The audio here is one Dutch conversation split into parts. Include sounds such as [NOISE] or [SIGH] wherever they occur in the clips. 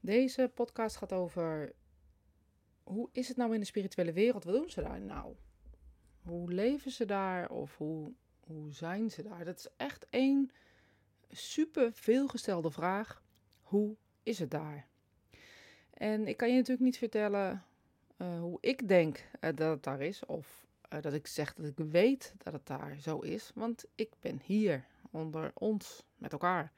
Deze podcast gaat over hoe is het nou in de spirituele wereld? Wat doen ze daar nou? Hoe leven ze daar of hoe, hoe zijn ze daar? Dat is echt één super veelgestelde vraag. Hoe is het daar? En ik kan je natuurlijk niet vertellen uh, hoe ik denk uh, dat het daar is, of uh, dat ik zeg dat ik weet dat het daar zo is, want ik ben hier onder ons met elkaar.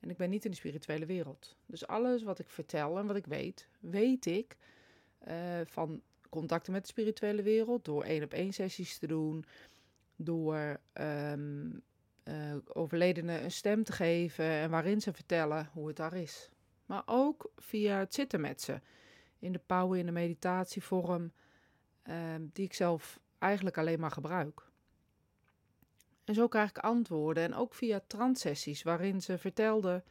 En ik ben niet in de spirituele wereld. Dus alles wat ik vertel en wat ik weet, weet ik van contacten met de spirituele wereld, door één op één sessies te doen, door um, overledenen een stem te geven en waarin ze vertellen hoe het daar is. Maar ook via het zitten met ze in de power, in de meditatievorm, um, die ik zelf eigenlijk alleen maar gebruik. En zo krijg ik antwoorden en ook via transsessies waarin ze vertelde,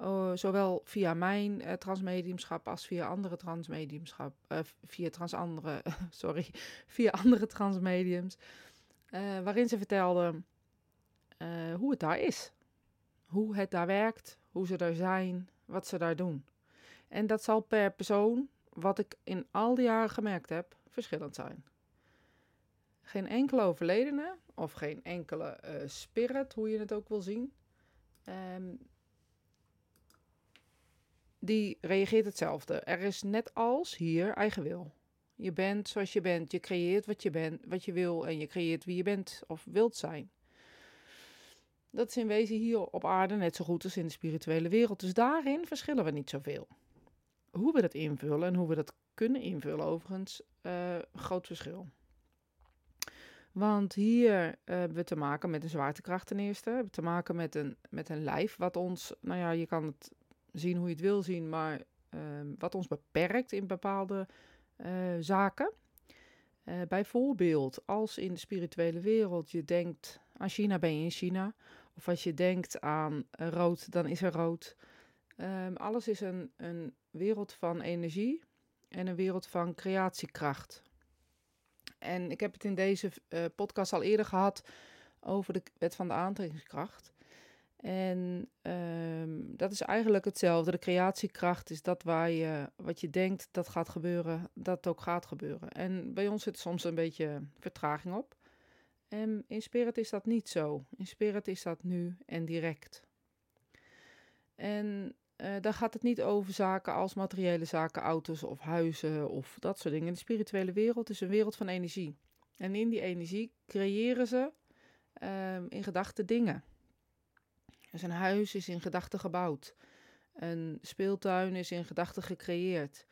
uh, zowel via mijn uh, transmediumschap als via andere transmediumschap, uh, via trans andere, [LAUGHS] sorry, via andere transmediums, waarin ze vertelde hoe het daar is, hoe het daar werkt, hoe ze daar zijn, wat ze daar doen. En dat zal per persoon wat ik in al die jaren gemerkt heb, verschillend zijn. Geen enkele overledene of geen enkele uh, spirit, hoe je het ook wil zien, um, die reageert hetzelfde. Er is net als hier eigen wil. Je bent zoals je bent, je creëert wat je bent, wat je wil en je creëert wie je bent of wilt zijn. Dat is in wezen hier op aarde net zo goed als in de spirituele wereld. Dus daarin verschillen we niet zoveel hoe we dat invullen en hoe we dat kunnen invullen, overigens, uh, groot verschil. Want hier uh, hebben we te maken met een zwaartekracht ten eerste. We hebben te maken met een, met een lijf wat ons, nou ja, je kan het zien hoe je het wil zien, maar uh, wat ons beperkt in bepaalde uh, zaken. bijvoorbeeld, als in de spirituele wereld je denkt aan China, ben je in China. Of als je denkt aan rood, dan is er rood. Um, alles is een, een wereld van energie en een wereld van creatiekracht. En ik heb het in deze uh, podcast al eerder gehad over de wet van de aantrekkingskracht. En um, dat is eigenlijk hetzelfde. De creatiekracht is dat waar je wat je denkt dat gaat gebeuren, dat ook gaat gebeuren. En bij ons zit soms een beetje vertraging op. En in spirit is dat niet zo. In spirit is dat nu en direct. En uh, daar gaat het niet over zaken als materiële zaken, auto's of huizen of dat soort dingen. De spirituele wereld is een wereld van energie. En in die energie creëren ze uh, in gedachten dingen. Dus een huis is in gedachten gebouwd. Een speeltuin is in gedachten gecreëerd.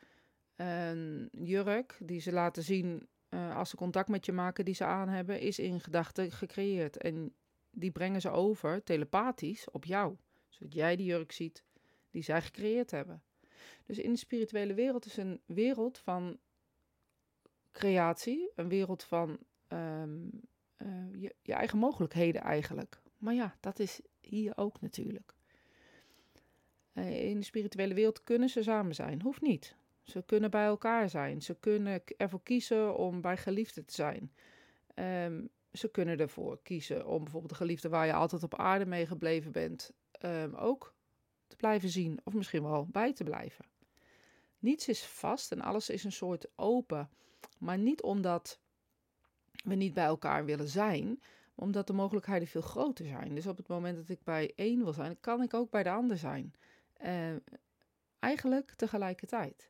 Een jurk die ze laten zien uh, als ze contact met je maken die ze aan hebben, is in gedachten gecreëerd. En die brengen ze over telepathisch op jou. Zodat jij die jurk ziet die zij gecreëerd hebben. Dus in de spirituele wereld is een wereld van creatie, een wereld van um, uh, je, je, eigen mogelijkheden eigenlijk. Maar ja, dat is hier ook natuurlijk. Uh, in de spirituele wereld kunnen ze samen zijn, hoeft niet. Ze kunnen bij elkaar zijn. Ze kunnen ervoor kiezen om bij geliefden te zijn. Um, ze kunnen ervoor kiezen om bijvoorbeeld de geliefde waar je altijd op aarde mee gebleven bent, um, ook te blijven zien of misschien wel bij te blijven. Niets is vast en alles is een soort open, maar niet omdat we niet bij elkaar willen zijn, omdat de mogelijkheden veel groter zijn. Dus op het moment dat ik bij één wil zijn, kan ik ook bij de ander zijn. Uh, eigenlijk tegelijkertijd.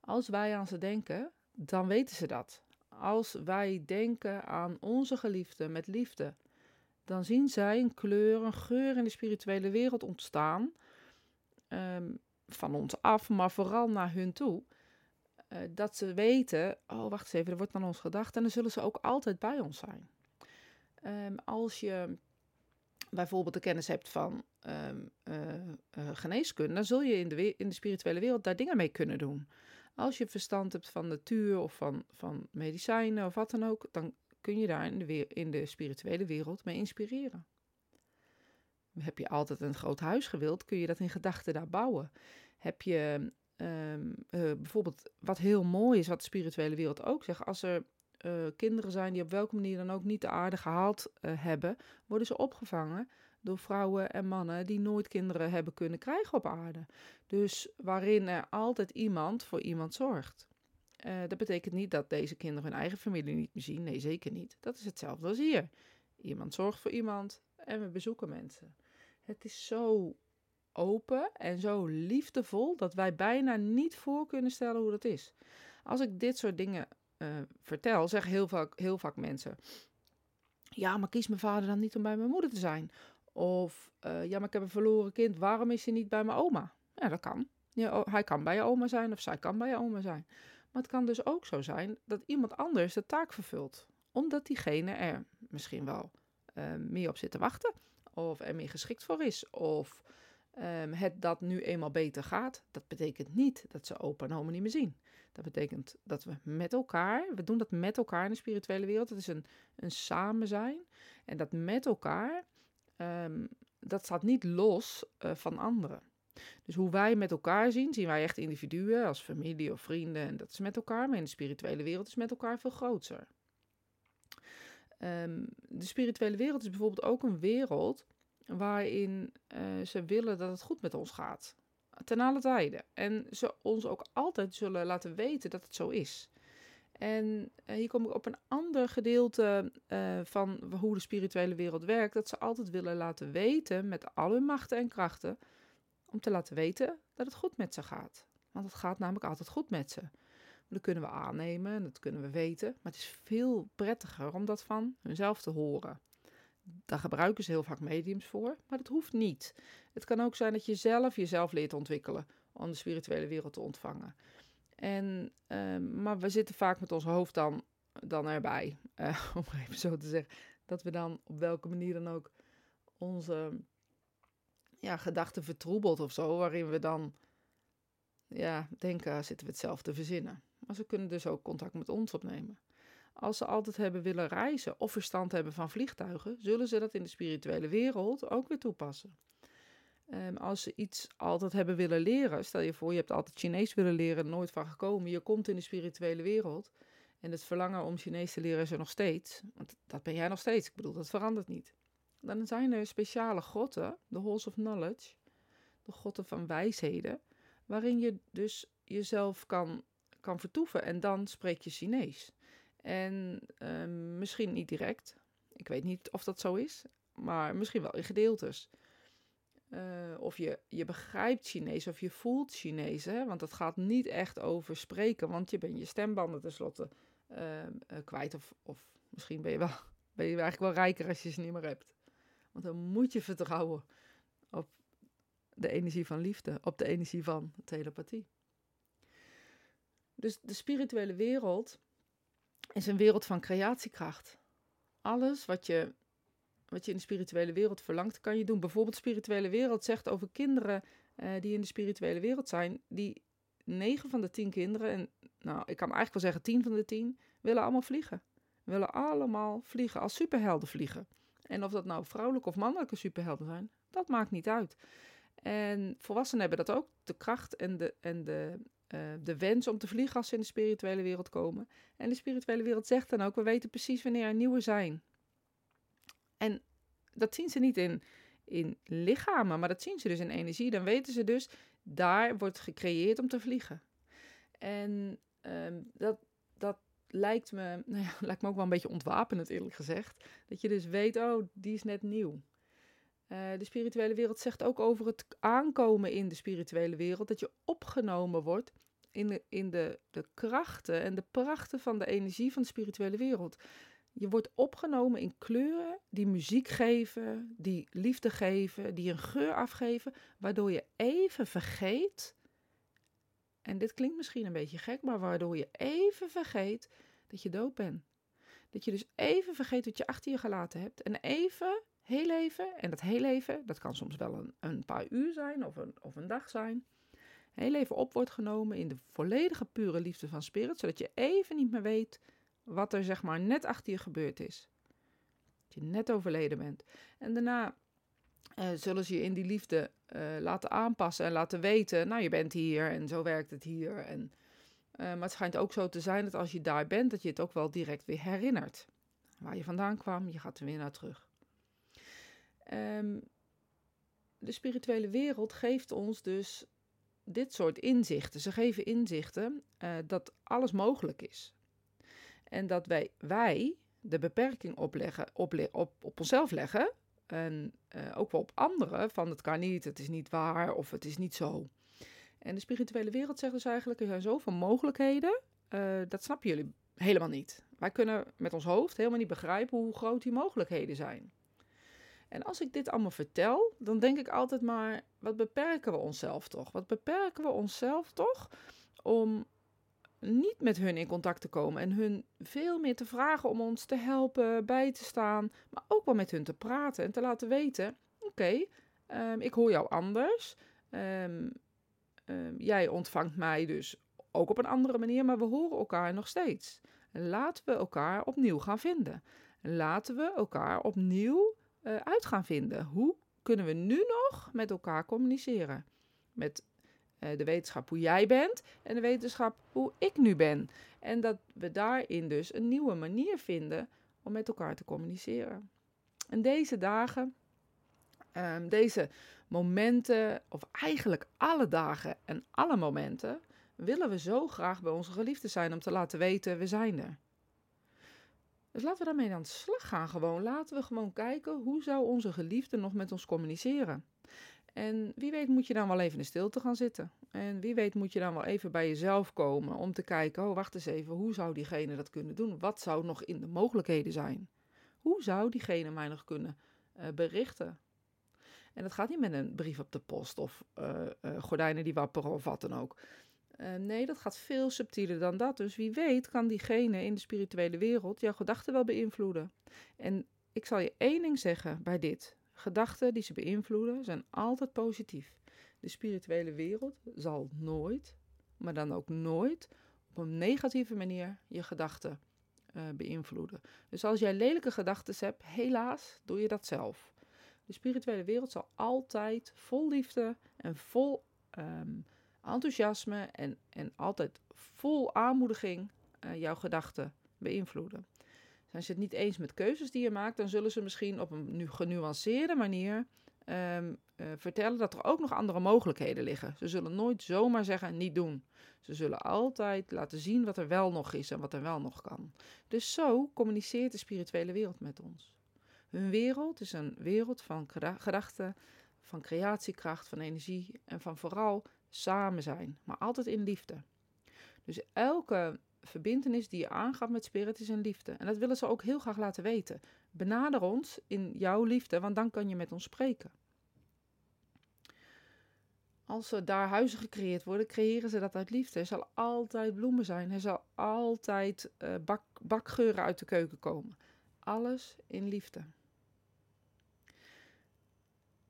Als wij aan ze denken, dan weten ze dat. Als wij denken aan onze geliefde met liefde, dan zien zij een kleur, een geur in de spirituele wereld ontstaan um, van ons af, maar vooral naar hun toe. Uh, dat ze weten, oh wacht eens even, er wordt aan ons gedacht en dan zullen ze ook altijd bij ons zijn. Um, als je bijvoorbeeld de kennis hebt van um, uh, uh, geneeskunde, dan zul je in de, in de spirituele wereld daar dingen mee kunnen doen. Als je verstand hebt van natuur of van, van medicijnen of wat dan ook, dan kun je daar in de, in de spirituele wereld mee inspireren. Heb je altijd een groot huis gewild, kun je dat in gedachten daar bouwen. Heb je um, uh, bijvoorbeeld, wat heel mooi is, wat de spirituele wereld ook zegt, als er uh, kinderen zijn die op welke manier dan ook niet de aarde gehaald uh, hebben, worden ze opgevangen door vrouwen en mannen die nooit kinderen hebben kunnen krijgen op aarde. Dus waarin er altijd iemand voor iemand zorgt. Dat betekent niet dat deze kinderen hun eigen familie niet meer zien. Nee, zeker niet. Dat is hetzelfde als hier. Iemand zorgt voor iemand en we bezoeken mensen. Het is zo open en zo liefdevol dat wij bijna niet voor kunnen stellen hoe dat is. Als ik dit soort dingen uh, vertel, zeggen heel vaak, heel vaak mensen: Ja, maar kies mijn vader dan niet om bij mijn moeder te zijn? Of uh, ja, maar ik heb een verloren kind, waarom is hij niet bij mijn oma? Ja, dat kan. Ja, hij kan bij je oma zijn of zij kan bij je oma zijn. Maar het kan dus ook zo zijn dat iemand anders de taak vervult, omdat diegene er misschien wel uh, meer op zit te wachten, of er meer geschikt voor is, of um, het dat nu eenmaal beter gaat. Dat betekent niet dat ze opa en oma niet meer zien. Dat betekent dat we met elkaar, we doen dat met elkaar in de spirituele wereld. Het is een, een samen zijn. En dat met elkaar, um, dat staat niet los uh, van anderen. Dus hoe wij met elkaar zien, zien wij echt individuen als familie of vrienden. En dat is met elkaar, maar in de spirituele wereld is met elkaar veel groter. Um, de spirituele wereld is bijvoorbeeld ook een wereld waarin uh, ze willen dat het goed met ons gaat. Ten alle tijden. En ze ons ook altijd zullen laten weten dat het zo is. En uh, hier kom ik op een ander gedeelte uh, van hoe de spirituele wereld werkt. Dat ze altijd willen laten weten met al hun machten en krachten. Om te laten weten dat het goed met ze gaat. Want het gaat namelijk altijd goed met ze. Dat kunnen we aannemen en dat kunnen we weten. Maar het is veel prettiger om dat van hunzelf te horen. Daar gebruiken ze heel vaak mediums voor, maar dat hoeft niet. Het kan ook zijn dat je zelf jezelf leert ontwikkelen om de spirituele wereld te ontvangen. En, uh, maar we zitten vaak met ons hoofd dan, dan erbij, uh, [LAUGHS] om even zo te zeggen. Dat we dan op welke manier dan ook onze ja, gedachten vertroebelt of zo, waarin we dan ja, denken, zitten we het zelf te verzinnen. Maar ze kunnen dus ook contact met ons opnemen. Als ze altijd hebben willen reizen of verstand hebben van vliegtuigen, zullen ze dat in de spirituele wereld ook weer toepassen. Um, als ze iets altijd hebben willen leren, stel je voor, je hebt altijd Chinees willen leren, nooit van gekomen, je komt in de spirituele wereld en het verlangen om Chinees te leren is er nog steeds, want dat ben jij nog steeds, ik bedoel, dat verandert niet. Dan zijn er speciale grotten, de Halls of Knowledge, de grotten van wijsheden, waarin je dus jezelf kan, kan vertoeven en dan spreek je Chinees. En uh, misschien niet direct. Ik weet niet of dat zo is, maar misschien wel in gedeeltes. Uh, of je, je begrijpt Chinees of je voelt Chinees, hè? want het gaat niet echt over spreken, want je bent je stembanden tenslotte uh, uh, kwijt. Of, of misschien ben je, wel, [LAUGHS] ben je eigenlijk wel rijker als je ze niet meer hebt. Want dan moet je vertrouwen op de energie van liefde, op de energie van telepathie. Dus de spirituele wereld is een wereld van creatiekracht. Alles wat je, wat je in de spirituele wereld verlangt, kan je doen. Bijvoorbeeld, de spirituele wereld zegt over kinderen uh, die in de spirituele wereld zijn, die 9 van de 10 kinderen, en nou, ik kan eigenlijk wel zeggen 10 van de 10, willen allemaal vliegen. Willen allemaal vliegen, als superhelden vliegen. En of dat nou vrouwelijke of mannelijke superhelden zijn, dat maakt niet uit. En volwassenen hebben dat ook, de kracht en de, en de uh, de wens om te vliegen als ze in de spirituele wereld komen. En de spirituele wereld zegt dan ook: we weten precies wanneer er nieuwe zijn. En dat zien ze niet in, in lichamen, maar dat zien ze dus in energie. Dan weten ze dus, daar wordt gecreëerd om te vliegen. En um, dat, dat lijkt me, [LAUGHS] nou ja, lijkt me ook wel een beetje ontwapenend, eerlijk gezegd. Dat je dus weet, oh, die is net nieuw. Uh, de spirituele wereld zegt ook over het aankomen in de spirituele wereld, dat je opgenomen wordt in, de, in de, de krachten en de prachten van de energie van de spirituele wereld. Je wordt opgenomen in kleuren die muziek geven, die liefde geven, die een geur afgeven, waardoor je even vergeet. En dit klinkt misschien een beetje gek, maar waardoor je even vergeet dat je dood bent. Dat je dus even vergeet wat je achter je gelaten hebt en even heel even, en dat heel even, dat kan soms wel een, een paar uur zijn of een, of een dag zijn, heel even op wordt genomen in de volledige pure liefde van spirit, zodat je even niet meer weet wat er zeg maar net achter je gebeurd is. Dat je net overleden bent. En daarna uh, zullen ze je in die liefde uh, laten aanpassen en laten weten, nou je bent hier en zo werkt het hier. En, uh, maar het schijnt ook zo te zijn dat als je daar bent, dat je het ook wel direct weer herinnert. Waar je vandaan kwam, je gaat er weer naar terug. Ehm, de spirituele wereld geeft ons dus dit soort inzichten. Ze geven inzichten uh, dat alles mogelijk is. En dat wij, wij de beperking opleggen, op, op, onszelf leggen. En uh, ook wel op anderen. Van het kan niet, het is niet waar of het is niet zo. En de spirituele wereld zegt dus eigenlijk: er zijn zoveel mogelijkheden. Uh, dat snappen jullie helemaal niet. Wij kunnen met ons hoofd helemaal niet begrijpen hoe groot die mogelijkheden zijn. En als ik dit allemaal vertel, dan denk ik altijd maar: wat beperken we onszelf toch? Wat beperken we onszelf toch om niet met hun in contact te komen en hun veel meer te vragen om ons te helpen, bij te staan, maar ook wel met hun te praten en te laten weten: oké, um, ik hoor jou anders. Um, um, jij ontvangt mij dus ook op een andere manier, maar we horen elkaar nog steeds. Laten we elkaar opnieuw gaan vinden. Laten we elkaar opnieuw uh, uit gaan vinden. Hoe kunnen we nu nog met elkaar communiceren? Met uh, de wetenschap hoe jij bent en de wetenschap hoe ik nu ben. En dat we daarin dus een nieuwe manier vinden om met elkaar te communiceren. En deze dagen, um, deze momenten, of eigenlijk alle dagen en alle momenten, willen we zo graag bij onze geliefden zijn om te laten weten, we zijn er. Dus laten we daarmee aan de slag gaan gewoon. Laten we gewoon kijken, hoe zou onze geliefde nog met ons communiceren? En wie weet moet je dan wel even in stilte gaan zitten. En wie weet moet je dan wel even bij jezelf komen om te kijken, oh wacht eens even, hoe zou diegene dat kunnen doen? Wat zou nog in de mogelijkheden zijn? Hoe zou diegene mij nog kunnen uh, berichten? En dat gaat niet met een brief op de post of uh, uh, gordijnen die wapperen of wat dan ook. Uh, nee, dat gaat veel subtieler dan dat. Dus wie weet kan diegene in de spirituele wereld jouw gedachten wel beïnvloeden. En ik zal je één ding zeggen bij dit. Gedachten die ze beïnvloeden zijn altijd positief. De spirituele wereld zal nooit, maar dan ook nooit, op een negatieve manier je gedachten uh, beïnvloeden. Dus als jij lelijke gedachten hebt, helaas doe je dat zelf. De spirituele wereld zal altijd vol liefde en vol um, enthousiasme en, en altijd vol aanmoediging uh, jouw gedachten beïnvloeden. Zijn ze het niet eens met keuzes die je maakt, dan zullen ze misschien op een nu genuanceerde manier um, uh, vertellen dat er ook nog andere mogelijkheden liggen. Ze zullen nooit zomaar zeggen niet doen. Ze zullen altijd laten zien wat er wel nog is en wat er wel nog kan. Dus zo communiceert de spirituele wereld met ons. Hun wereld is een wereld van gedachten, van creatiekracht, van energie en van vooral samen zijn, maar altijd in liefde. Dus elke verbindenis die je aangaat met spirit is een liefde. En dat willen ze ook heel graag laten weten. Benader ons in jouw liefde, want dan kan je met ons spreken. Als er daar huizen gecreëerd worden, creëren ze dat uit liefde. Er zal altijd bloemen zijn. Er zal altijd uh, bak, bakgeuren uit de keuken komen. Alles in liefde.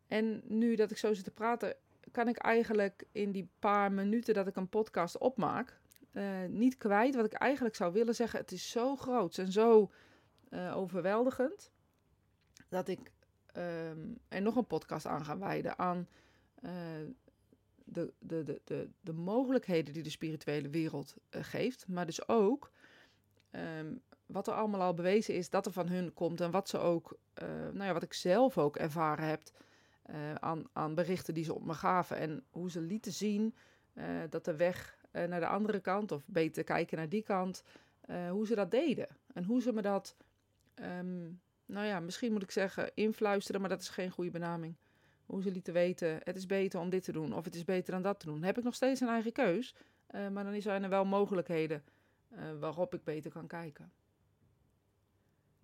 En nu dat ik zo zit te praten, kan ik eigenlijk in die paar minuten dat ik een podcast opmaak, uh, niet kwijt wat ik eigenlijk zou willen zeggen. Het is zo groot en zo uh, overweldigend dat ik um, er nog een podcast aan ga wijden aan uh, de, de, de, de, de mogelijkheden die de spirituele wereld geeft, maar dus ook um, wat er allemaal al bewezen is dat er van hun komt en wat ze ook, nou ja, wat ik zelf ook ervaren heb uh, aan, aan berichten die ze op me gaven. En hoe ze lieten zien uh, dat de weg uh, naar de andere kant, of beter kijken naar die kant, hoe ze dat deden. En hoe ze me dat, um, nou ja, misschien moet ik zeggen, influisteren, maar dat is geen goede benaming. Hoe ze lieten weten, het is beter om dit te doen, of het is beter dan dat te doen. Heb ik nog steeds een eigen keus, maar dan zijn er wel mogelijkheden waarop ik beter kan kijken.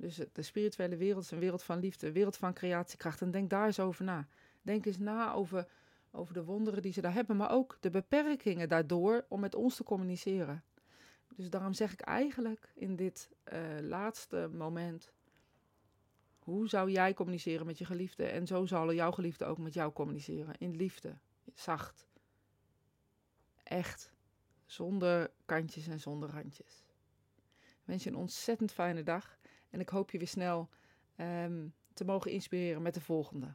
Dus de spirituele wereld is een wereld van liefde, een wereld van creatiekracht. En denk daar eens over na. Denk eens na over, over de wonderen die ze daar hebben, maar ook de beperkingen daardoor om met ons te communiceren. Dus daarom zeg ik eigenlijk in dit uh, laatste moment: hoe zou jij communiceren met je geliefde? En zo zal jouw geliefde ook met jou communiceren. In liefde, zacht, echt, zonder kantjes en zonder randjes. Ik wens je een ontzettend fijne dag. En ik hoop je weer snel um, te mogen inspireren met de volgende.